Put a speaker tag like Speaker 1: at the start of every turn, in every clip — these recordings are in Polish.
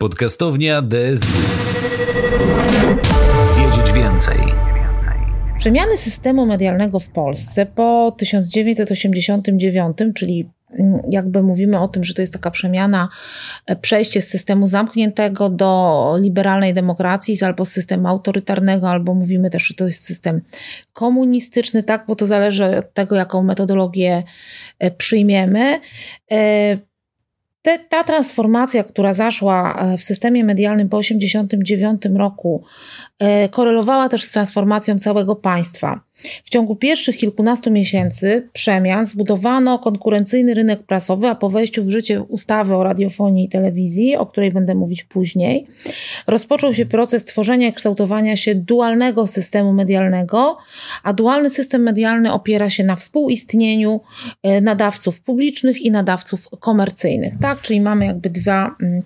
Speaker 1: Podcastownia DSW. Wiedzieć więcej.
Speaker 2: Przemiany systemu medialnego w Polsce po 1989, czyli mm, jakby mówimy o tym, że to jest taka przemiana, e, przejście z systemu zamkniętego do liberalnej demokracji, albo systemu autorytarnego, albo mówimy też, że to jest system komunistyczny, tak, bo to zależy od tego, jaką metodologię e, przyjmiemy. Te, ta transformacja, która zaszła e, w systemie medialnym po 1989 roku, korelowała też z transformacją całego państwa. W ciągu pierwszych kilkunastu miesięcy przemian zbudowano konkurencyjny rynek prasowy, a po wejściu w życie ustawy o radiofonii i telewizji, o której będę mówić później, rozpoczął się proces tworzenia i kształtowania się dualnego systemu medialnego, a dualny system medialny opiera się na współistnieniu e, nadawców publicznych i nadawców komercyjnych. Tak, czyli mamy jakby dwa mm,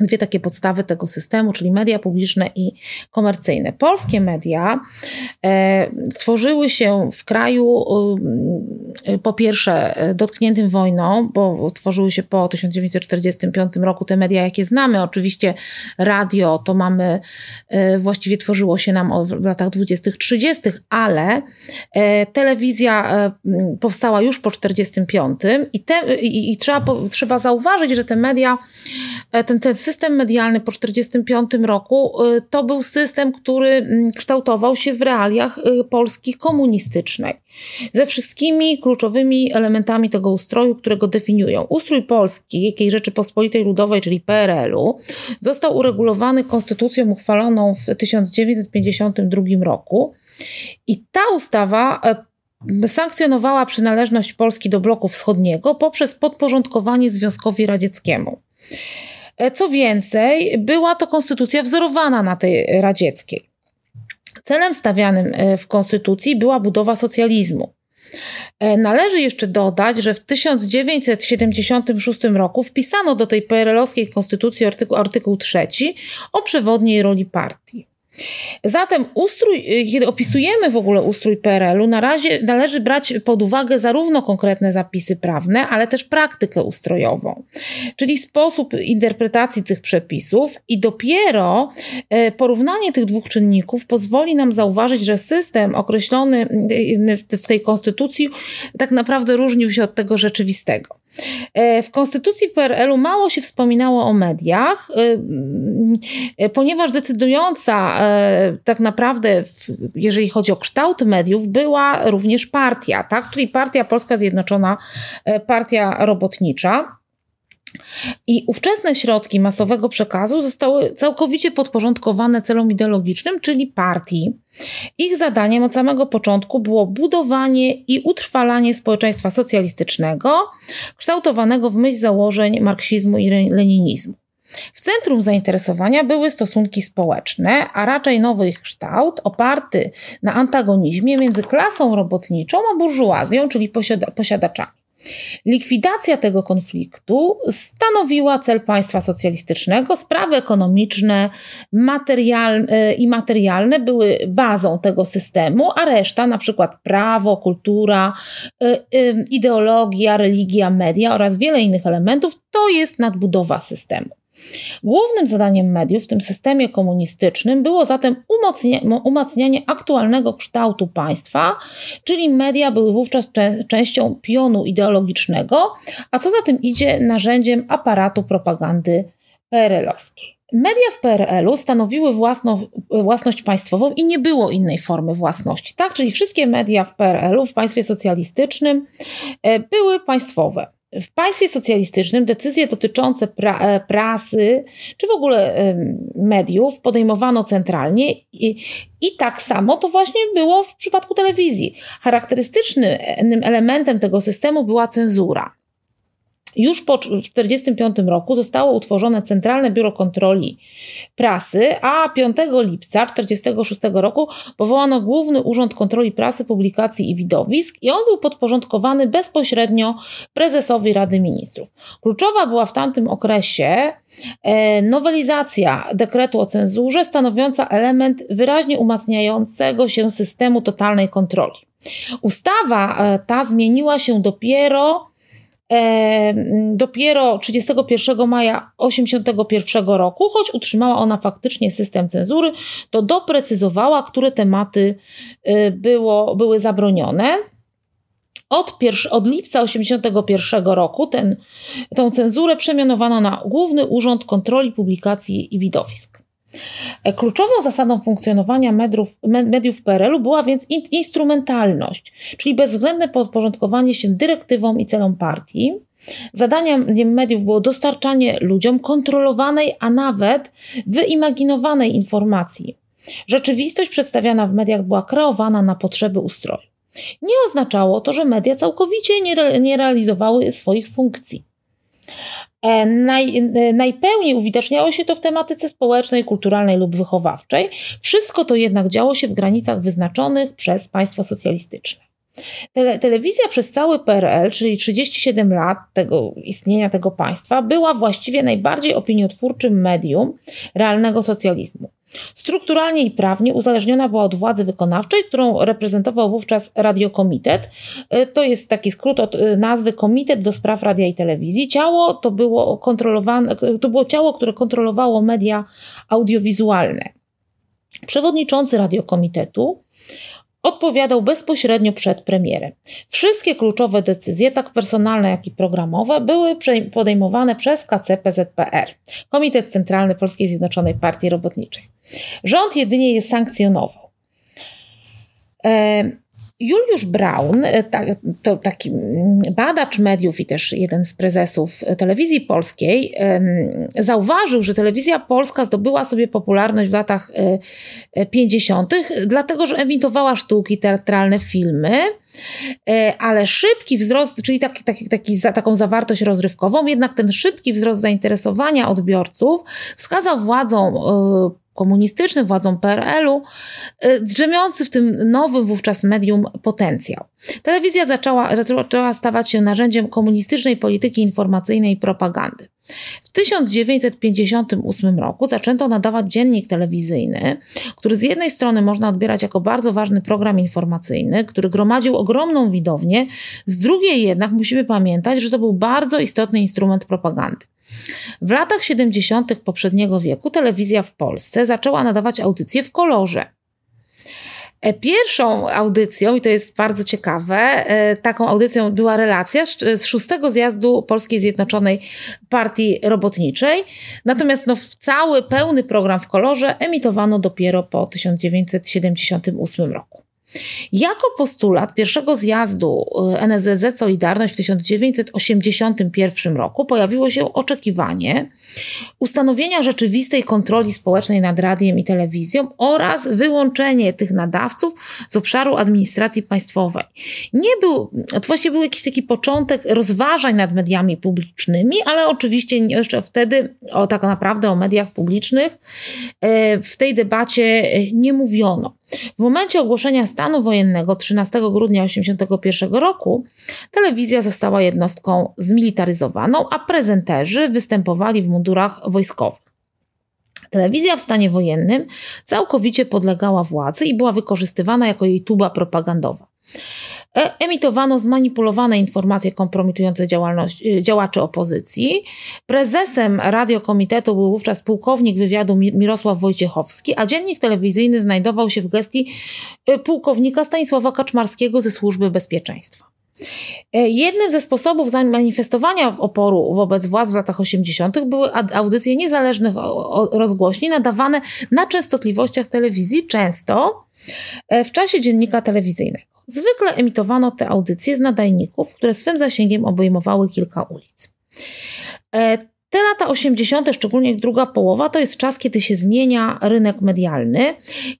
Speaker 2: dwie takie podstawy tego systemu, czyli media publiczne i komercyjne. Polskie media e, tworzyły się w kraju e, po pierwsze dotkniętym wojną, bo tworzyły się po 1945 roku te media, jakie znamy. Oczywiście radio to mamy, e, właściwie tworzyło się nam w latach 20-30, ale e, telewizja e, powstała już po 1945 i, te, i, i trzeba, trzeba zauważyć, że te media, e, ten, ten system system medialny po 1945 roku y, to był system, który mm, kształtował się w realiach y, Polski komunistycznej. Ze wszystkimi kluczowymi elementami tego ustroju, które go definiują. Ustrój Polski, jakiej Rzeczypospolitej Ludowej, czyli PRL-u, został uregulowany konstytucją uchwaloną w 1952 roku. I ta ustawa e, sankcjonowała przynależność Polski do bloku wschodniego poprzez podporządkowanie Związkowi Radzieckiemu. E, co więcej, była to konstytucja wzorowana na tej radzieckiej. Celem stawianym e, w konstytucji była budowa socjalizmu. E, należy jeszcze dodać, że w 1976 roku wpisano do tej PRL-owskiej konstytucji artykuł, artykuł 3 o przewodniej roli partii. Zatem ustrój, kiedy opisujemy w ogóle ustrój PRL-u, na razie należy brać pod uwagę zarówno konkretne zapisy prawne, ale też praktykę ustrojową, czyli sposób interpretacji tych przepisów i dopiero e, porównanie tych dwóch czynników pozwoli nam zauważyć, że system określony w tej konstytucji tak naprawdę różnił się od tego rzeczywistego. E, w konstytucji PRL-u mało się wspominało o mediach, ponieważ decydująca tak naprawdę, jeżeli chodzi o kształt mediów, była również partia, tak? czyli Partia Polska Zjednoczona, Partia Robotnicza. I ówczesne środki masowego przekazu zostały całkowicie podporządkowane celom ideologicznym, czyli partii. Ich zadaniem od samego początku było budowanie i utrwalanie społeczeństwa socjalistycznego, kształtowanego w myśl założeń marksizmu i leninizmu. W centrum zainteresowania były stosunki społeczne, a raczej nowy ich kształt, oparty na antagonizmie między klasą robotniczą a burżuazją, czyli posiada posiadaczami. Likwidacja tego konfliktu stanowiła cel państwa socjalistycznego. Sprawy ekonomiczne materialne i materialne były bazą tego systemu, a reszta, na przykład prawo, kultura, y, y, ideologia, religia, media oraz wiele innych elementów, to jest nadbudowa systemu. Głównym zadaniem mediów w tym systemie komunistycznym było zatem umacnianie aktualnego kształtu państwa, czyli media były wówczas częścią pionu ideologicznego, a co za tym idzie narzędziem aparatu propagandy PRL-owskiej. Media w PRL-u stanowiły własno, własność państwową i nie było innej formy własności. Tak, czyli wszystkie media w PRL-u, w państwie socjalistycznym, e, były państwowe. W państwie socjalistycznym decyzje dotyczące pra, e, prasy czy w ogóle mediów podejmowano centralnie i, i tak samo to właśnie było w przypadku telewizji. Charakterystycznym elementem tego systemu była cenzura. Już po 1945 roku zostało utworzone Centralne Biuro Kontroli Prasy, a 5 lipca 1946 roku powołano Główny Urząd Kontroli Prasy, Publikacji i Widowisk i on był podporządkowany bezpośrednio prezesowi Rady Ministrów. Kluczowa była w tamtym okresie e, nowelizacja dekretu o cenzurze, stanowiąca element wyraźnie umacniającego się systemu totalnej kontroli. Ustawa e, ta zmieniła się dopiero dopiero 31 maja 1981 roku, choć utrzymała ona faktycznie system cenzury, to doprecyzowała, które tematy było, były zabronione. Od, od lipca 1981 roku ten, tę cenzurę przemianowano na Główny Urząd Kontroli Publikacji i Widowisk. E, kluczową zasadą funkcjonowania mediów, mediów PRL-u była więc instrumentalność, czyli bezwzględne podporządkowanie się dyrektywom i celom partii. Zadaniem mediów było dostarczanie ludziom kontrolowanej, a nawet wyimaginowanej informacji. Rzeczywistość przedstawiana w mediach była kreowana na potrzeby ustroju. Nie oznaczało to, że media całkowicie nie, re, nie realizowały swoich funkcji. E, naj, e, najpełniej uwidaczniało się to w tematyce społecznej, kulturalnej lub wychowawczej. Wszystko to jednak działo się w granicach wyznaczonych przez państwo socjalistyczne. Tele, telewizja przez cały PRL, czyli 37 lat tego, istnienia tego państwa, była właściwie najbardziej opiniotwórczym medium realnego socjalizmu. Strukturalnie i prawnie uzależniona była od władzy wykonawczej, którą reprezentował wówczas Radiokomitet. E, to jest taki skrót od e, nazwy Komitet do Spraw Radia i Telewizji. Ciało to było kontrolowane, to było ciało, które kontrolowało media audiowizualne. Przewodniczący Radiokomitetu odpowiadał bezpośrednio przed premierem. Wszystkie kluczowe decyzje, tak personalne, jak i programowe, były podejmowane przez KCPZPR, Komitet Centralny Polskiej Zjednoczonej Partii Robotniczej. Rząd jedynie je sankcjonował. Juliusz Braun, e, to taki mm, badacz mediów i też jeden z prezesów telewizji polskiej, zauważył, że telewizja polska zdobyła sobie popularność w latach 50., e, dlatego że emitowała sztuki teatralne, filmy, e, ale szybki wzrost, czyli taki, taki, taki, taką zawartość rozrywkową, jednak ten szybki wzrost zainteresowania odbiorców wskazał władzom komunistycznym, władzom PRL-u, y, drzemiący w tym nowym wówczas medium potencjał. Telewizja zaczęła, zaczęła stawać się narzędziem komunistycznej polityki informacyjnej i propagandy. W 1958 roku zaczęto nadawać dziennik telewizyjny, który z jednej strony można odbierać jako bardzo ważny program informacyjny, który gromadził ogromną widownię, z drugiej jednak musimy pamiętać, że to był bardzo istotny instrument propagandy. W latach 70. poprzedniego wieku telewizja w Polsce zaczęła nadawać audycje w kolorze. E, pierwszą audycją, i to jest bardzo ciekawe, e, taką audycją była relacja z szóstego zjazdu Polskiej Zjednoczonej Partii Robotniczej. Natomiast no, cały pełny program w kolorze emitowano dopiero po 1978 roku. Jako postulat pierwszego zjazdu y, NSZZ Solidarność w 1981 roku pojawiło się oczekiwanie ustanowienia rzeczywistej kontroli społecznej nad radiem i telewizją oraz wyłączenie tych nadawców z obszaru administracji państwowej. Nie był, to właśnie był jakiś taki początek rozważań nad mediami publicznymi, ale oczywiście jeszcze wtedy o tak naprawdę o mediach publicznych y, w tej debacie nie mówiono. W momencie ogłoszenia stanu wojennego 13 grudnia 1981 roku telewizja została jednostką zmilitaryzowaną, a prezenterzy występowali w mundurach wojskowych. Telewizja w stanie wojennym całkowicie podlegała władzy i była wykorzystywana jako jej tuba propagandowa. E, emitowano zmanipulowane informacje kompromitujące y, działaczy opozycji. Prezesem radiokomitetu był wówczas pułkownik wywiadu Mirosław Wojciechowski, a dziennik telewizyjny znajdował się w gestii y, pułkownika Stanisława Kaczmarskiego ze Służby Bezpieczeństwa. E, jednym ze sposobów zamanifestowania oporu wobec władz w latach 80. były audycje niezależnych rozgłośni nadawane na częstotliwościach telewizji, często e, w czasie dziennika telewizyjnego. Zwykle emitowano te audycje z nadajników, które swym zasięgiem obejmowały kilka ulic. Te lata 80., szczególnie druga połowa, to jest czas, kiedy się zmienia rynek medialny.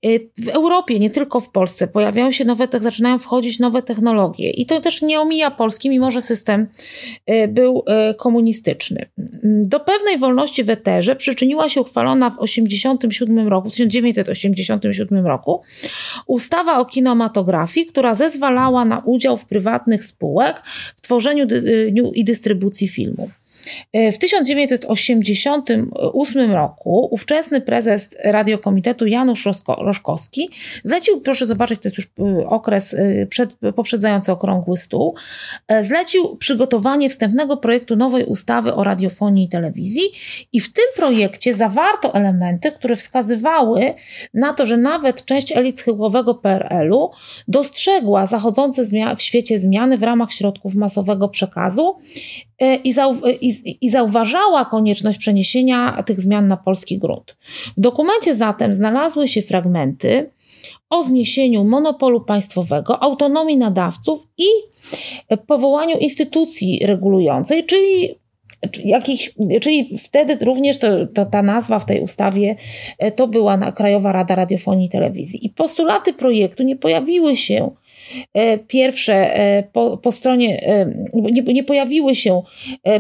Speaker 2: Y, w Europie, nie tylko w Polsce, pojawiają się nowe, zaczynają wchodzić nowe technologie i to też nie omija Polski, mimo że system y, był y, komunistyczny. Do pewnej wolności w eterze przyczyniła się uchwalona w 87 roku, w 1987 roku ustawa o kinematografii, która zezwalała na udział w prywatnych spółek w tworzeniu i dystrybucji filmu. W 1988 roku ówczesny prezes Radiokomitetu Janusz Roszkowski zlecił, proszę zobaczyć, to jest już okres przed, poprzedzający okrągły stół, zlecił przygotowanie wstępnego projektu nowej ustawy o radiofonii i telewizji i w tym projekcie zawarto elementy, które wskazywały na to, że nawet część elit schyłkowego PRL-u dostrzegła zachodzące w świecie zmiany w ramach środków masowego przekazu e, i, i, i zauważała konieczność przeniesienia tych zmian na polski grunt. W dokumencie zatem znalazły się fragmenty o zniesieniu monopolu państwowego, autonomii nadawców i powołaniu instytucji regulującej, czyli jakich, czyli wtedy również to, to, ta nazwa w tej ustawie e, to była Krajowa Rada Radiofonii i Telewizji. I postulaty projektu nie pojawiły się pierwsze e, po, po stronie, nie, nie, pojawiły się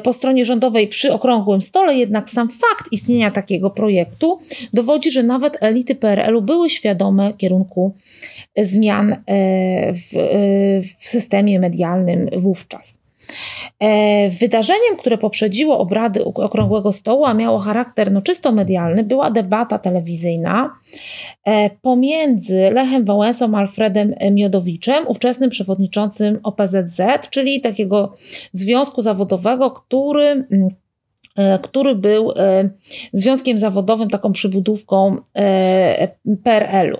Speaker 2: po stronie rządowej przy okrągłym stole, jednak sam fakt istnienia takiego projektu dowodzi, że nawet elity PRL-u były świadome kierunku zmian w, w systemie medialnym wówczas. E, wydarzeniem, które poprzedziło obrady Okrągłego Stołu, a miało charakter no, czysto medialny, była debata telewizyjna e, pomiędzy Lechem Wałęsą a Alfredem Miodowiczem, ówczesnym przewodniczącym OPZZ, czyli takiego związku zawodowego, który mm, który był związkiem zawodowym, taką przybudówką PRL-u.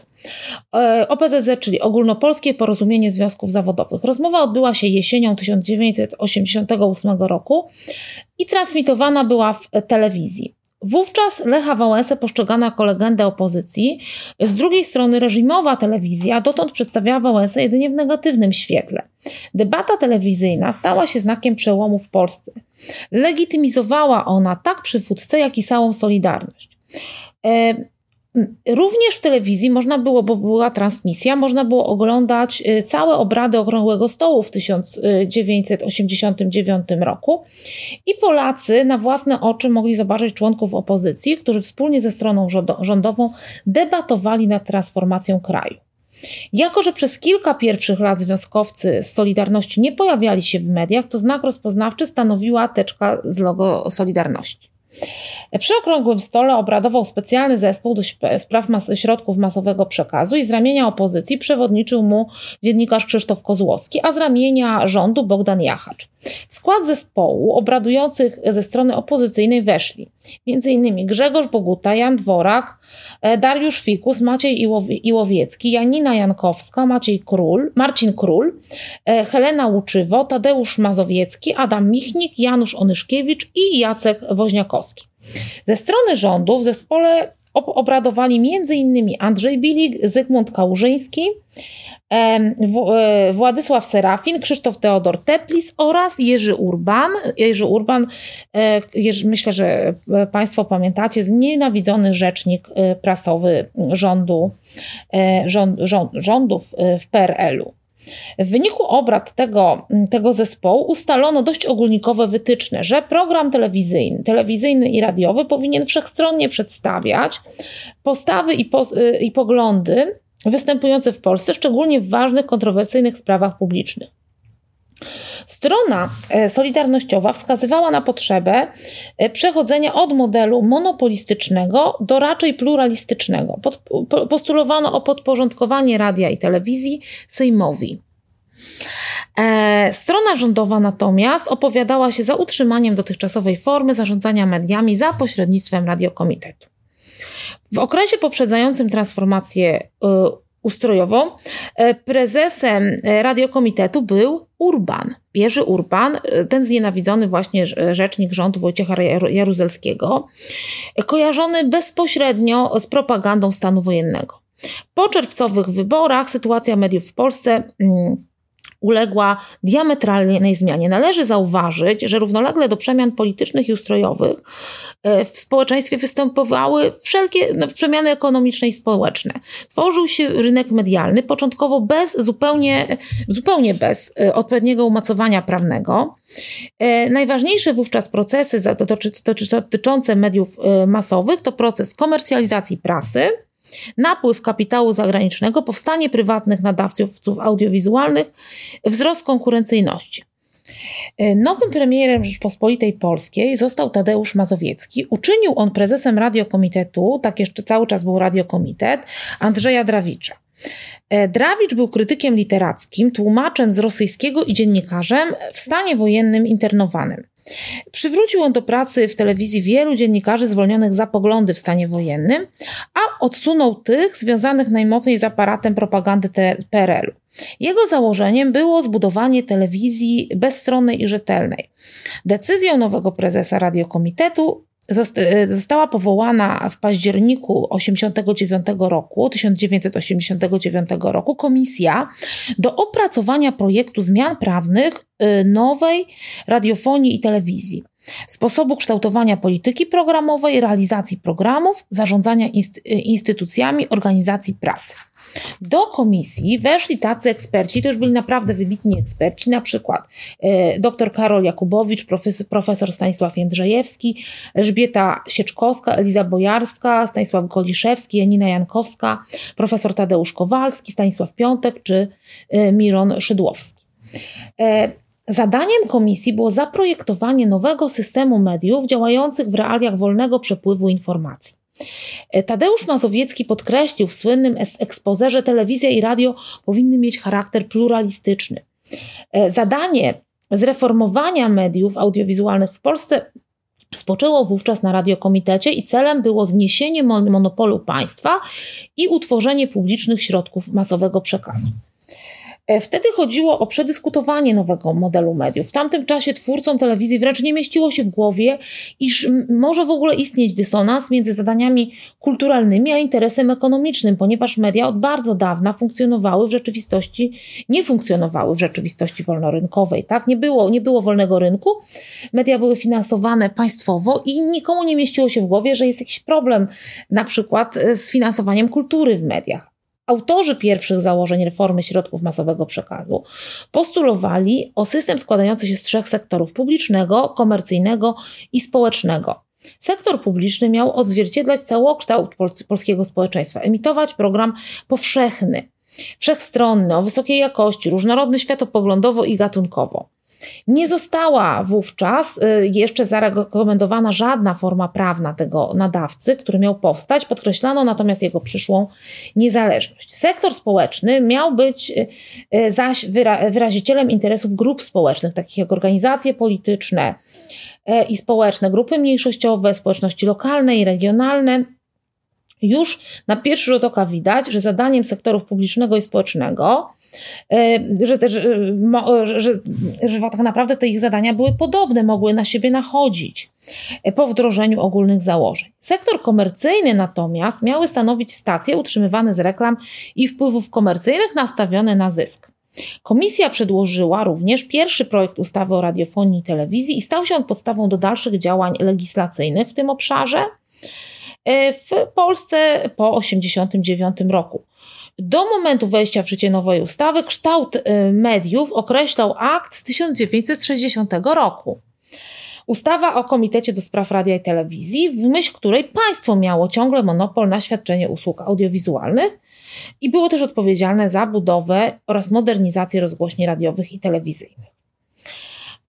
Speaker 2: E, OPZZ, czyli Ogólnopolskie Porozumienie Związków Zawodowych. Rozmowa odbyła się jesienią 1988 roku i transmitowana była w telewizji. Wówczas Lecha Wałęsę postrzegano jako legendę opozycji. Z drugiej strony reżimowa telewizja dotąd przedstawiała Wałęsę jedynie w negatywnym świetle. Debata telewizyjna stała się znakiem przełomu w Polsce. Legitymizowała ona tak przywódcę, jak i całą Solidarność. E, Również w telewizji można było, bo była transmisja, można było oglądać y, całe obrady Okrągłego Stołu w 1989 roku i Polacy na własne oczy mogli zobaczyć członków opozycji, którzy wspólnie ze stroną rządową debatowali nad transformacją kraju. Jako, że przez kilka pierwszych lat związkowcy z Solidarności nie pojawiali się w mediach, to znak rozpoznawczy stanowiła teczka z logo Solidarności. Przy okrągłym stole obradował specjalny zespół do spraw mas środków masowego przekazu i z ramienia opozycji przewodniczył mu dziennikarz Krzysztof Kozłowski, a z ramienia rządu Bogdan Jachacz. W skład zespołu obradujących ze strony opozycyjnej weszli m.in. Grzegorz Boguta, Jan Dworak, Dariusz Fikus, Maciej Iłowiecki, Janina Jankowska, Maciej Król, Marcin Król, e, Helena Łuczywo, Tadeusz Mazowiecki, Adam Michnik, Janusz Onyszkiewicz i Jacek Woźniakowski. Ze strony rządu w zespole obradowali m.in. Andrzej Bilik, Zygmunt Kałużyński, e, Władysław Serafin, Krzysztof Teodor Teplis oraz Jerzy Urban. Jerzy Urban, e, myślę, że Państwo pamiętacie, znienawidzony rzecznik e, prasowy rządu, rząd, rząd, rządów w PRL-u. W wyniku obrad tego, tego zespołu ustalono dość ogólnikowe wytyczne, że program telewizyjny, telewizyjny i radiowy powinien wszechstronnie przedstawiać postawy i, po, i poglądy występujące w Polsce, szczególnie w ważnych, kontrowersyjnych sprawach publicznych. Strona e, solidarnościowa wskazywała na potrzebę e, przechodzenia od modelu monopolistycznego do raczej pluralistycznego. postulowano o podporządkowanie radia i telewizji Sejmowi. E, strona rządowa natomiast opowiadała się za utrzymaniem dotychczasowej formy zarządzania mediami za pośrednictwem radiokomitetu. W okresie poprzedzającym transformację ustrojową prezesem radiokomitetu był Urban, Jerzy Urban, ten znienawidzony właśnie rzecznik rządu Wojciecha Jaruzelskiego, kojarzony bezpośrednio z propagandą stanu wojennego. Po czerwcowych wyborach sytuacja mediów w Polsce mm, uległa diametralnej zmianie. Należy zauważyć, że równolegle do przemian politycznych i ustrojowych e, w społeczeństwie występowały wszelkie no, przemiany ekonomiczne i społeczne. Tworzył się rynek medialny, początkowo bez, zupełnie, zupełnie bez e, odpowiedniego umocowania prawnego. E, najważniejsze wówczas procesy dotyczące mediów masowych to proces komercjalizacji prasy, napływ kapitału zagranicznego, powstanie prywatnych nadawców audiowizualnych, wzrost konkurencyjności. E, nowym premierem Rzeczpospolitej Polskiej został Tadeusz Mazowiecki. Uczynił on prezesem radiokomitetu, tak jeszcze cały czas był radiokomitet, Andrzeja Drawicza. E, Drawicz był krytykiem literackim, tłumaczem z rosyjskiego i dziennikarzem w stanie wojennym internowanym. Przywrócił on do pracy w telewizji wielu dziennikarzy zwolnionych za poglądy w stanie wojennym, a odsunął tych związanych najmocniej z aparatem propagandy PRL-u. Jego założeniem było zbudowanie telewizji bezstronnej i rzetelnej. Decyzją nowego prezesa radiokomitetu została powołana w październiku 89 roku, 1989 roku komisja do opracowania projektu zmian prawnych e, nowej radiofonii i telewizji, sposobu kształtowania polityki programowej, realizacji programów, zarządzania e, instytucjami organizacji pracy. Do komisji weszli tacy eksperci, to już byli naprawdę wybitni eksperci, na przykład e, dr Karol Jakubowicz, profesor, profesor Stanisław Jędrzejewski, Elżbieta Sieczkowska, Eliza Bojarska, Stanisław Goliszewski, Janina Jankowska, profesor Tadeusz Kowalski, Stanisław Piątek czy e, Miron Szydłowski. E, zadaniem komisji było zaprojektowanie nowego systemu mediów działających w realiach wolnego przepływu informacji. Tadeusz Mazowiecki podkreślił w słynnym ekspoze, że telewizja i radio powinny mieć charakter pluralistyczny. E, zadanie zreformowania mediów audiowizualnych w Polsce spoczęło wówczas na radiokomitecie i celem było zniesienie monopolu państwa i utworzenie publicznych środków masowego przekazu. E, wtedy chodziło o przedyskutowanie nowego modelu mediów. W tamtym czasie twórcom telewizji wręcz nie mieściło się w głowie, iż może w ogóle istnieć dysonans między zadaniami kulturalnymi a interesem ekonomicznym, ponieważ media od bardzo dawna funkcjonowały w rzeczywistości, nie funkcjonowały w rzeczywistości wolnorynkowej. Tak? Nie, było, nie było wolnego rynku, media były finansowane państwowo i nikomu nie mieściło się w głowie, że jest jakiś problem na przykład e, z finansowaniem kultury w mediach. Autorzy pierwszych założeń reformy środków masowego przekazu postulowali o system składający się z trzech sektorów publicznego, komercyjnego i społecznego. Sektor publiczny miał odzwierciedlać całokształt polskiego społeczeństwa, emitować program powszechny, wszechstronny, o wysokiej jakości, różnorodny światopoglądowo i gatunkowo. Nie została wówczas y, jeszcze zarekomendowana żadna forma prawna tego nadawcy, który miał powstać. Podkreślano natomiast jego przyszłą niezależność. Sektor społeczny miał być y, y, zaś wyrazicielem interesów grup społecznych, takich jak organizacje polityczne i społeczne, grupy mniejszościowe, społeczności lokalne i regionalne. Już na pierwszy rzut oka widać, że zadaniem sektorów publicznego i społecznego E, że, że, że, że tak naprawdę te ich zadania były podobne, mogły na siebie nachodzić e, po wdrożeniu ogólnych założeń. Sektor komercyjny natomiast miały stanowić stacje utrzymywane z reklam i wpływów komercyjnych nastawione na zysk. Komisja przedłożyła również pierwszy projekt ustawy o radiofonii i telewizji i stał się on podstawą do dalszych działań legislacyjnych w tym obszarze e, w Polsce po 1989 roku. Do momentu wejścia w życie nowej ustawy kształt y, mediów określał akt z 1960 roku. Ustawa o Komitecie do Spraw Radia i Telewizji, w myśl której państwo miało ciągle monopol na świadczenie usług audiowizualnych i było też odpowiedzialne za budowę oraz modernizację rozgłośni radiowych i telewizyjnych.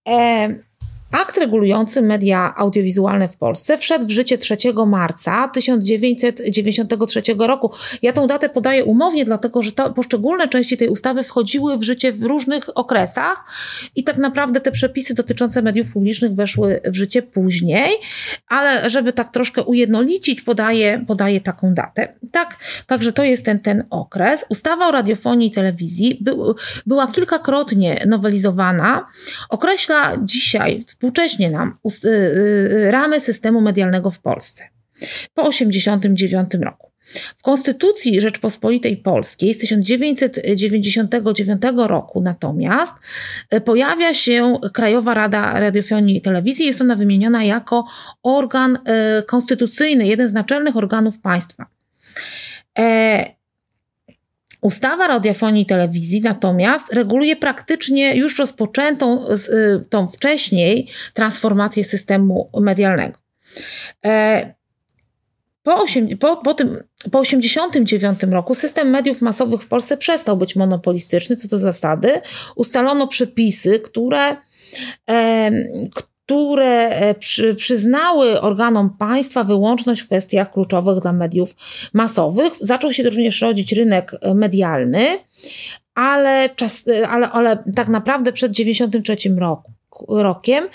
Speaker 2: E Akt regulujący media audiowizualne w Polsce wszedł w życie 3 marca 1993 roku. Ja tą datę podaję umownie, dlatego że poszczególne części tej ustawy wchodziły w życie w różnych okresach i tak naprawdę te przepisy dotyczące mediów publicznych weszły w życie później, ale żeby tak troszkę ujednolicić, podaję, podaję taką datę. Tak, także to jest ten, ten okres. Ustawa o radiofonii i telewizji był, była kilkakrotnie nowelizowana. Określa dzisiaj współcześnie nam y, y, ramy systemu medialnego w Polsce po 1989 roku. W Konstytucji Rzeczpospolitej Polskiej z 1999 roku natomiast y, pojawia się Krajowa Rada Radiofonii i Telewizji. Jest ona wymieniona jako organ konstytucyjny, jeden z naczelnych organów państwa. E, Ustawa radiofonii i telewizji natomiast reguluje praktycznie już rozpoczętą y, tą wcześniej transformację systemu medialnego. E, po, 8, po, po, tym, po 89 roku system mediów masowych w Polsce przestał być monopolistyczny co do zasady. Ustalono przepisy, które, e, które przy, przyznały organom państwa wyłączność w kwestiach kluczowych dla mediów masowych. Zaczął się również rodzić rynek medialny, ale, czas, ale, ale tak naprawdę przed 93 roku rokiem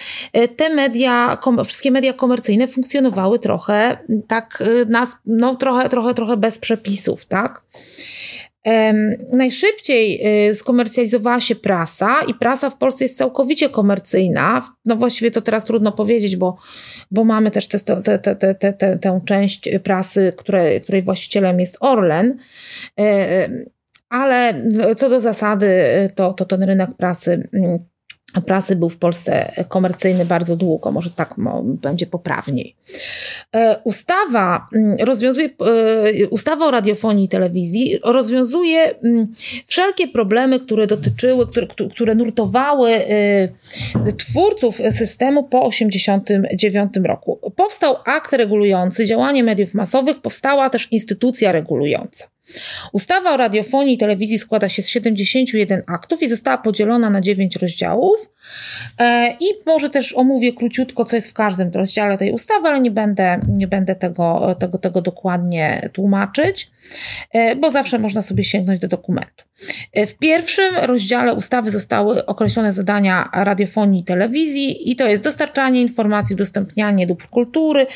Speaker 2: te media, wszystkie media komercyjne funkcjonowały trochę tak, nas, no, trochę, trochę, trochę bez przepisów, tak? Najszybciej y, skomercjalizowała się prasa i prasa w Polsce jest całkowicie komercyjna. No właściwie to teraz trudno powiedzieć, bo, bo mamy też te, te, te, te, te, tę część prasy, której, której właścicielem jest Orlen. E, ale co do zasady, to, to ten rynek prasy mm, prasy był w Polsce komercyjny bardzo długo, może tak będzie poprawniej. E, ustawa mm, rozwiązuje, e, ustawa o radiofonii i telewizji rozwiązuje mm, wszelkie problemy, które dotyczyły, które, które nurtowały e, twórców systemu po 1989 roku. Powstał akt regulujący działanie mediów masowych, powstała też instytucja regulująca. Ustawa o radiofonii i telewizji składa się z 71 aktów i została podzielona na 9 rozdziałów. E, I może też omówię króciutko, co jest w każdym rozdziale tej ustawy, ale nie będę, nie będę tego, tego, tego dokładnie tłumaczyć, e, bo zawsze można sobie sięgnąć do dokumentu. E, w pierwszym rozdziale ustawy zostały określone zadania radiofonii i telewizji, i to jest dostarczanie informacji, udostępnianie dóbr kultury,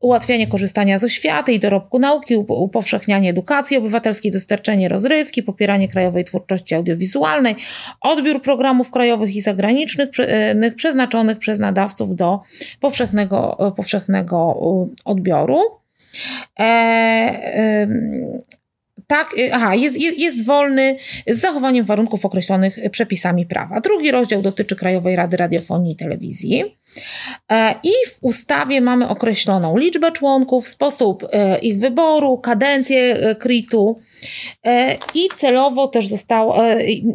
Speaker 2: ułatwianie korzystania z oświaty i dorobku nauki, upowszechnianie edukacji obywatelskiej, dostarczenie rozrywki, popieranie krajowej twórczości audiowizualnej, odbiór programów krajowych i zagranicznych przeznaczonych przez nadawców do powszechnego, powszechnego odbioru. Tak, y, aha, jest, jest wolny z zachowaniem warunków określonych przepisami prawa. Drugi rozdział dotyczy Krajowej Rady Radiofonii i Telewizji. E, I w ustawie mamy określoną liczbę członków, sposób e, ich wyboru, kadencję KRIT-u e, i celowo też zostało. I,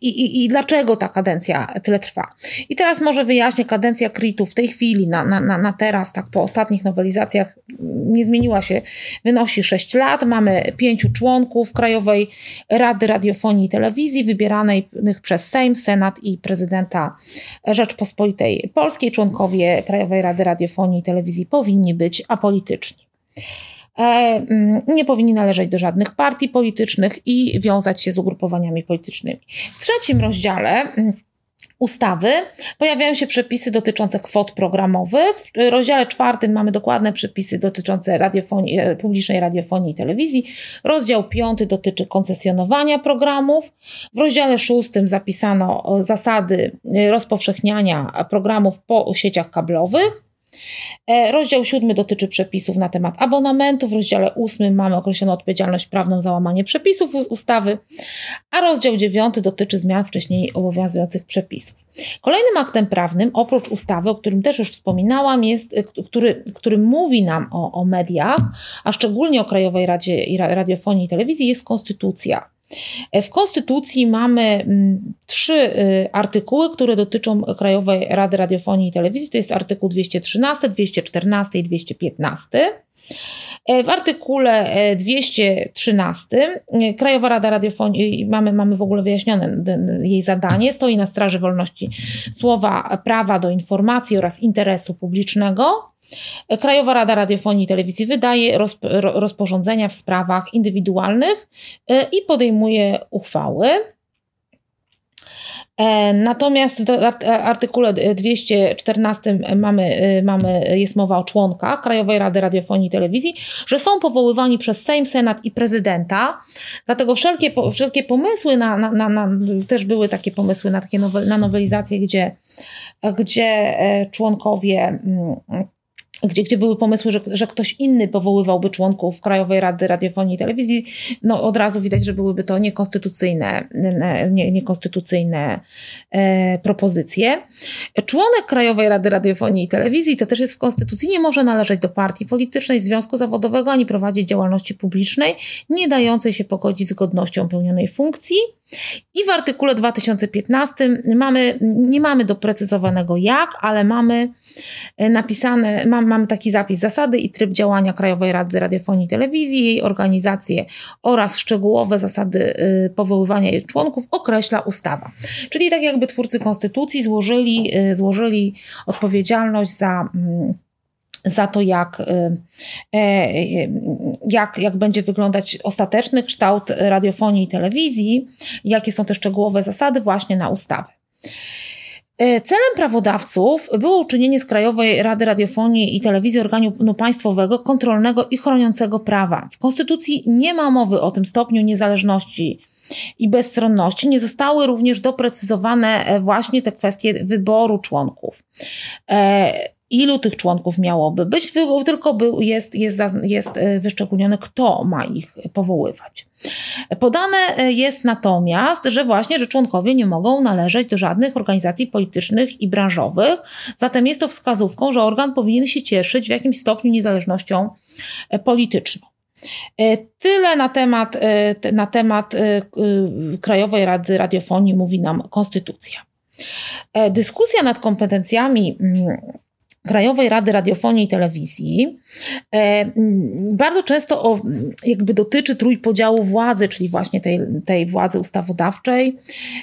Speaker 2: i, i, dlaczego ta kadencja tyle trwa. I teraz może wyjaśnię, kadencja KRIT-u w tej chwili, na, na, na teraz, tak po ostatnich nowelizacjach, nie zmieniła się, wynosi 6 lat. Mamy pięciu członków Krajowej Rady Radiofonii i Telewizji, wybieranej przez Sejm, Senat i prezydenta Rzeczpospolitej Polskiej. Członkowie Krajowej Rady Radiofonii i Telewizji powinni być apolityczni. E, mm, nie powinni należeć do żadnych partii politycznych i wiązać się z ugrupowaniami politycznymi. W trzecim rozdziale mm, ustawy pojawiają się przepisy dotyczące kwot programowych. W rozdziale czwartym mamy dokładne przepisy dotyczące radiofonii, e, publicznej radiofonii i telewizji. Rozdział piąty dotyczy koncesjonowania programów. W rozdziale szóstym zapisano zasady e, rozpowszechniania programów po sieciach kablowych. E, rozdział siódmy dotyczy przepisów na temat abonamentu. W rozdziale ósmym mamy określoną odpowiedzialność prawną za łamanie przepisów ustawy, a rozdział dziewiąty dotyczy zmian wcześniej obowiązujących przepisów. Kolejnym aktem prawnym, oprócz ustawy, o którym też już wspominałam, jest, e, który, który mówi nam o, o mediach, a szczególnie o Krajowej Radzie Radiofonii i Telewizji, jest konstytucja. W Konstytucji mamy mm, trzy y, artykuły, które dotyczą Krajowej Rady Radiofonii i Telewizji. To jest artykuł 213, 214 i 215. E, w artykule 213 e, e, Krajowa Rada Radiofonii, mamy, mamy w ogóle wyjaśnione jej zadanie, stoi na straży wolności słowa, prawa do informacji oraz interesu publicznego. Krajowa Rada Radiofonii i Telewizji wydaje rozporządzenia w sprawach indywidualnych i podejmuje uchwały. E, natomiast w artykule 214 mamy, e, mamy, jest mowa o członkach Krajowej Rady Radiofonii i Telewizji, że są powoływani przez Sejm, Senat i prezydenta. Dlatego wszelkie, wszelkie pomysły na, na, na, na też były takie pomysły na takie na nowelizacje, gdzie, gdzie e, członkowie mm, gdzie, gdzie były pomysły, że, że ktoś inny powoływałby członków Krajowej Rady Radiofonii i Telewizji, no od razu widać, że byłyby to niekonstytucyjne, nie, niekonstytucyjne e, propozycje. Członek Krajowej Rady Radiofonii i Telewizji, to też jest w Konstytucji, nie może należeć do partii politycznej, związku zawodowego, ani prowadzić działalności publicznej, nie dającej się pogodzić z godnością pełnionej funkcji. I w artykule 2015 mamy, nie mamy doprecyzowanego jak, ale mamy napisane, mam, mamy taki zapis zasady i tryb działania Krajowej Rady Radiofonii i Telewizji, jej organizację oraz szczegółowe zasady e, powoływania jej członków określa ustawa. Czyli tak jakby twórcy konstytucji złożyli, e, złożyli odpowiedzialność za mm, za to, jak, e, jak, jak będzie wyglądać ostateczny kształt radiofonii i telewizji, jakie są te szczegółowe zasady właśnie na ustawę. E, celem prawodawców było uczynienie z Krajowej Rady Radiofonii i Telewizji organu państwowego kontrolnego i chroniącego prawa. W Konstytucji nie ma mowy o tym stopniu niezależności i bezstronności. Nie zostały również doprecyzowane e, właśnie te kwestie wyboru członków ilu tych członków miałoby być, tylko był, jest, jest, jest e, wyszczególnione, kto ma ich powoływać. Podane e, jest natomiast, że właśnie, że członkowie nie mogą należeć do żadnych organizacji politycznych i branżowych, zatem jest to wskazówką, że organ powinien się cieszyć w jakimś stopniu niezależnością e, polityczną. Tyle na temat, na temat Krajowej Rady Radiofonii mówi nam Konstytucja. Dyskusja nad kompetencjami mm, Krajowej Rady Radiofonii i Telewizji. E, bardzo często o, jakby dotyczy trójpodziału władzy, czyli właśnie tej, tej władzy ustawodawczej,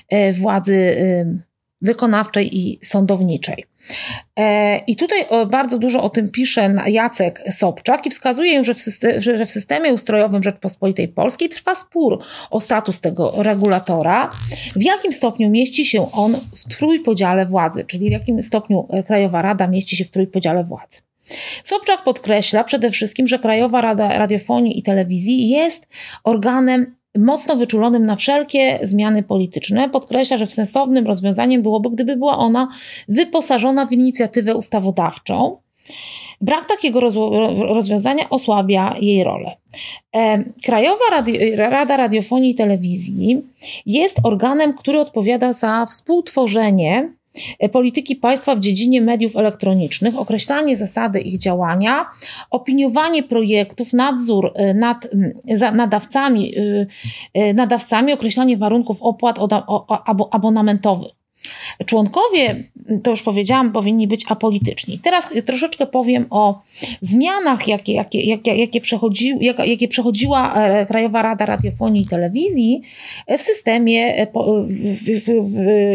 Speaker 2: e, władzy wykonawczej i sądowniczej. E, I tutaj bardzo dużo o tym pisze Jacek Sobczak i wskazuje, że w systemie ustrojowym Rzeczpospolitej Polskiej trwa spór o status tego regulatora, w jakim stopniu mieści się on w trójpodziale władzy, czyli w jakim stopniu Krajowa Rada mieści się w trójpodziale władzy. Sobczak podkreśla przede wszystkim, że Krajowa Rada Radiofonii i Telewizji jest organem mocno wyczulonym na wszelkie zmiany polityczne. Podkreśla, że sensownym rozwiązaniem byłoby, gdyby była ona wyposażona w inicjatywę ustawodawczą. Brak takiego rozwiązania osłabia jej rolę. E, Krajowa Rada Radiofonii i Telewizji jest organem, który odpowiada za współtworzenie polityki państwa w dziedzinie mediów elektronicznych, określanie zasady ich działania, opiniowanie projektów, nadzór e, nad nadawcami, e, nadawcami określanie warunków opłat abonamentowych. Członkowie, to już powiedziałam, powinni być apolityczni. Teraz troszeczkę powiem o zmianach, jakie, jakie, jakie, jakie, przechodzi, jakie przechodziła e, Krajowa Rada Radiofonii i Telewizji w systemie e,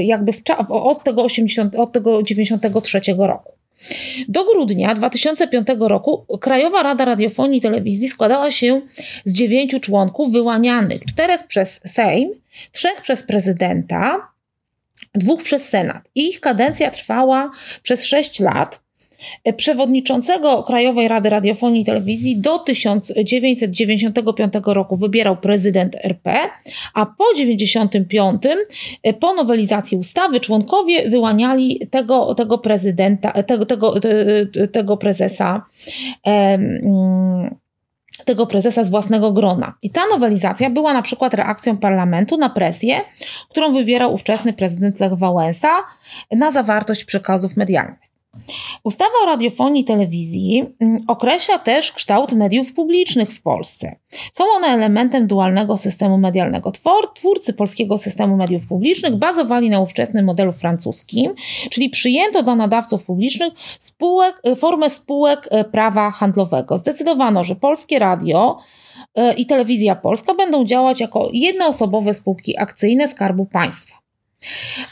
Speaker 2: jakby w, od, tego 80, od tego 93 roku. Do grudnia 2005 roku Krajowa Rada Radiofonii i Telewizji składała się z dziewięciu członków wyłanianych, czterech przez Sejm, trzech przez prezydenta, dwóch przez Senat. Ich kadencja trwała przez sześć lat. Przewodniczącego Krajowej Rady Radiofonii i Telewizji do 1995 roku wybierał prezydent RP, a po 1995, po nowelizacji ustawy, członkowie wyłaniali tego, tego prezydenta, tego, tego, tego prezesa. Tego prezesa z własnego grona. I ta nowelizacja była na przykład reakcją parlamentu na presję, którą wywierał ówczesny prezydent Lech Wałęsa na zawartość przekazów medialnych. Ustawa o radiofonii i telewizji mm, określa też kształt mediów publicznych w Polsce. Są one elementem dualnego systemu medialnego. Twórcy polskiego systemu mediów publicznych bazowali na ówczesnym modelu francuskim, czyli przyjęto do nadawców publicznych spółek, e, formę spółek e, prawa handlowego. Zdecydowano, że polskie radio e, i telewizja polska będą działać jako jednoosobowe spółki akcyjne Skarbu Państwa.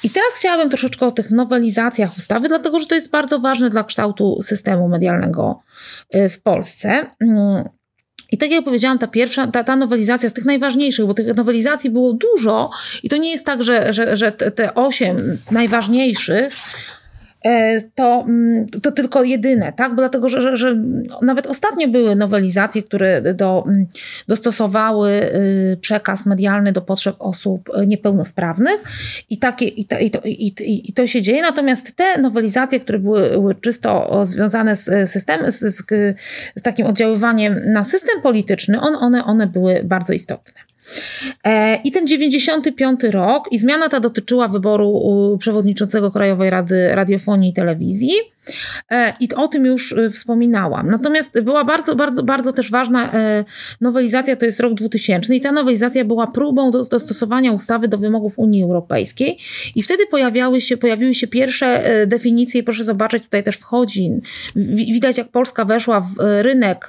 Speaker 2: I teraz chciałabym troszeczkę o tych nowelizacjach ustawy, dlatego że to jest bardzo ważne dla kształtu systemu medialnego y, w Polsce. Mm. I tak jak powiedziałam, ta pierwsza, ta, ta nowelizacja z tych najważniejszych, bo tych nowelizacji było dużo i to nie jest tak, że, że, że te osiem najważniejszych to, mm, to tylko jedyne, tak? Bo dlatego, że, że, że nawet ostatnio były nowelizacje, które do, mm, dostosowały y, przekaz medialny do potrzeb osób niepełnosprawnych i, takie, i, to, i, to, i, i to się dzieje. Natomiast te nowelizacje, które były, były czysto związane z systemem, z, z, z takim oddziaływaniem na system polityczny, on, one, one były bardzo istotne. E, I ten 95 rok, i zmiana ta dotyczyła wyboru przewodniczącego Krajowej Rady Radiofonii i Telewizji. E, I o tym już e, wspominałam. Natomiast była bardzo, bardzo, bardzo też ważna e, nowelizacja, to jest rok 2000 i ta nowelizacja była próbą dostosowania ustawy do wymogów Unii Europejskiej i wtedy pojawiały się, pojawiły się pierwsze definicje i proszę zobaczyć, tutaj też wchodzi, widać jak Polska weszła w rynek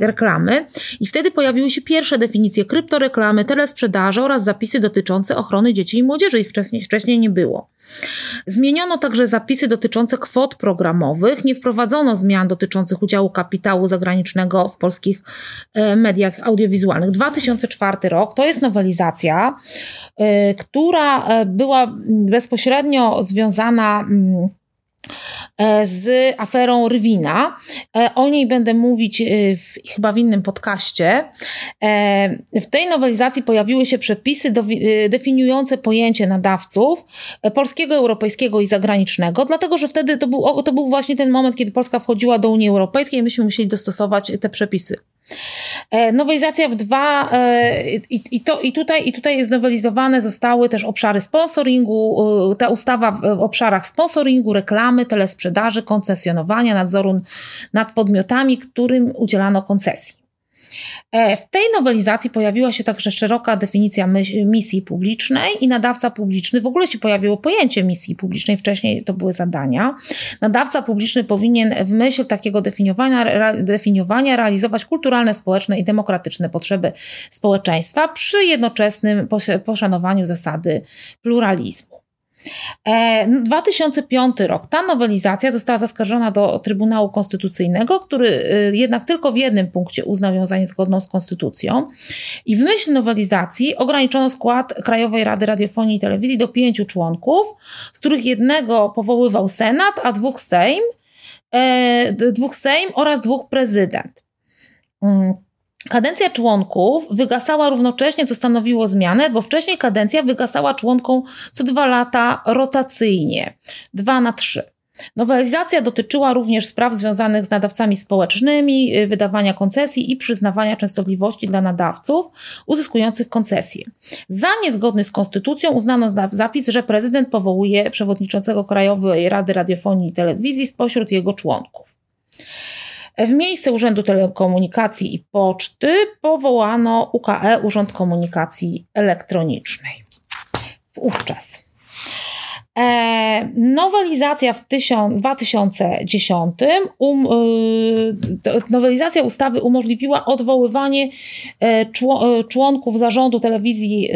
Speaker 2: reklamy i wtedy pojawiły się pierwsze definicje kryptoreklamy, telesprzedaży oraz zapisy dotyczące ochrony dzieci i młodzieży. Ich wcześniej, wcześniej nie było. Zmieniono także zapisy dotyczące kwot programowych. Nie wprowadzono zmian dotyczących udziału kapitału zagranicznego w polskich e, mediach audiowizualnych. 2004 rok to jest nowelizacja, e, która e, była bezpośrednio związana mm, z aferą Rwina. E, o niej będę mówić e, w, chyba w innym podcaście. W tej nowelizacji pojawiły się przepisy do, definiujące pojęcie nadawców polskiego, europejskiego i zagranicznego, dlatego że wtedy to był, to był właśnie ten moment, kiedy Polska wchodziła do Unii Europejskiej i myśmy musieli dostosować te przepisy. E, nowelizacja w dwa e, i, i, to, i, tutaj, i tutaj znowelizowane zostały też obszary sponsoringu, ta ustawa w obszarach sponsoringu, reklamy, telesprzedaży, koncesjonowania, nadzoru nad podmiotami, którym udzielano koncesji. E, w tej nowelizacji pojawiła się także szeroka definicja misji publicznej i nadawca publiczny. W ogóle się pojawiło pojęcie misji publicznej, wcześniej to były zadania. Nadawca publiczny powinien w myśl takiego definiowania, definiowania realizować kulturalne, społeczne i demokratyczne potrzeby społeczeństwa przy jednoczesnym poszanowaniu zasady pluralizmu. 2005 e, rok. Ta nowelizacja została zaskarżona do Trybunału Konstytucyjnego, który y, jednak tylko w jednym punkcie uznał ją za niezgodną z konstytucją. I w myśl nowelizacji ograniczono skład Krajowej Rady Radiofonii i Telewizji do pięciu członków, z których jednego powoływał Senat, a dwóch Sejm, e, dwóch Sejm oraz dwóch prezydent. Kadencja członków wygasała równocześnie, co stanowiło zmianę, bo wcześniej kadencja wygasała członkom co dwa lata rotacyjnie, dwa na trzy. Nowelizacja dotyczyła również spraw związanych z nadawcami społecznymi, y, wydawania koncesji i przyznawania częstotliwości dla nadawców uzyskujących koncesje. Za niezgodny z konstytucją uznano zapis, że prezydent powołuje przewodniczącego Krajowej Rady Radiofonii i Telewizji spośród jego członków. W miejsce Urzędu Telekomunikacji i Poczty powołano UKE Urząd Komunikacji Elektronicznej. Wówczas. E, nowelizacja w 2010, um, e, nowelizacja ustawy umożliwiła odwoływanie e, e, członków zarządu telewizji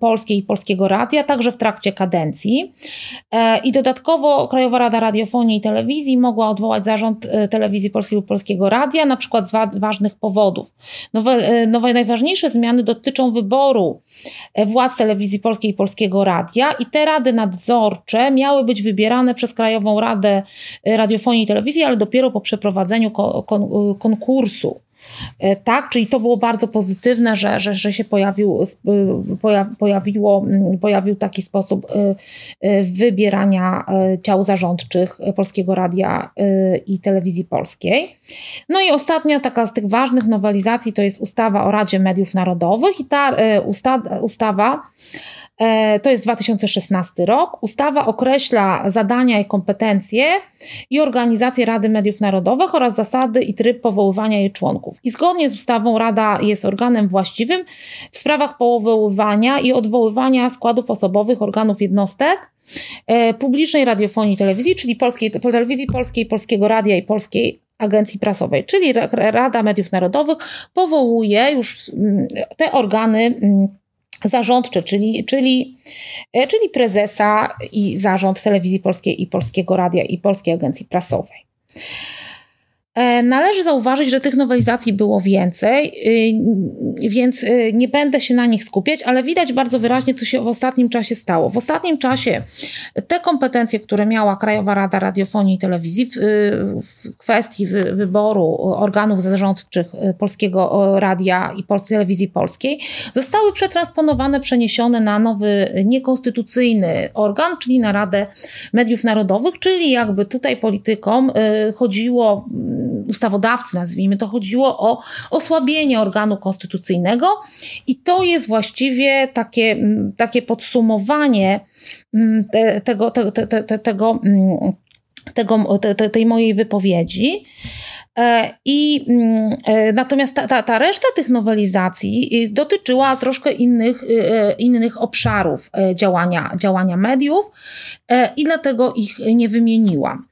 Speaker 2: polskiej i polskiego radia, także w trakcie kadencji. I dodatkowo Krajowa Rada Radiofonii i Telewizji mogła odwołać zarząd telewizji polskiej lub polskiego radia, na przykład z ważnych powodów. Nowe, nowe, najważniejsze zmiany dotyczą wyboru władz telewizji polskiej i polskiego radia i te rady nad nadzorcze miały być wybierane przez Krajową Radę Radiofonii i Telewizji, ale dopiero po przeprowadzeniu konkursu. E, tak, czyli to było bardzo pozytywne, że, że, że się pojawił, pojawiło, pojawił taki sposób e, e, wybierania ciał zarządczych Polskiego Radia i Telewizji Polskiej. No i ostatnia taka z tych ważnych nowelizacji to jest ustawa o Radzie Mediów Narodowych i ta usta, ustawa E, to jest 2016 rok. Ustawa określa zadania i kompetencje i organizację Rady Mediów Narodowych oraz zasady i tryb powoływania jej członków. I zgodnie z ustawą Rada jest organem właściwym w sprawach powoływania i odwoływania składów osobowych organów jednostek e, publicznej radiofonii i telewizji, czyli polskiej, telewizji polskiej, polskiego radia i polskiej agencji prasowej, czyli Rada Mediów Narodowych powołuje już mm, te organy mm, zarządcze, czyli, czyli, e, czyli prezesa i zarząd Telewizji Polskiej i Polskiego Radia i Polskiej Agencji Prasowej. E, należy zauważyć, że tych nowelizacji było więcej, y, więc y, nie będę się na nich skupiać, ale widać bardzo wyraźnie, co się w ostatnim czasie stało. W ostatnim czasie te kompetencje, które miała Krajowa Rada Radiofonii i Telewizji w, w kwestii wyboru organów zarządczych Polskiego Radia i Polskiej Telewizji Polskiej, zostały przetransponowane, przeniesione na nowy niekonstytucyjny organ, czyli na Radę Mediów Narodowych, czyli jakby tutaj politykom y, chodziło ustawodawcy, nazwijmy to, chodziło o osłabienie organu konstytucyjnego i to jest właściwie takie, takie podsumowanie te, tego, te, te, tego tego, te, tej mojej wypowiedzi. E, I mm, e, natomiast ta, ta, ta, reszta tych nowelizacji y, dotyczyła troszkę innych, y, e, innych obszarów działania, działania mediów i dlatego ich nie wymieniłam.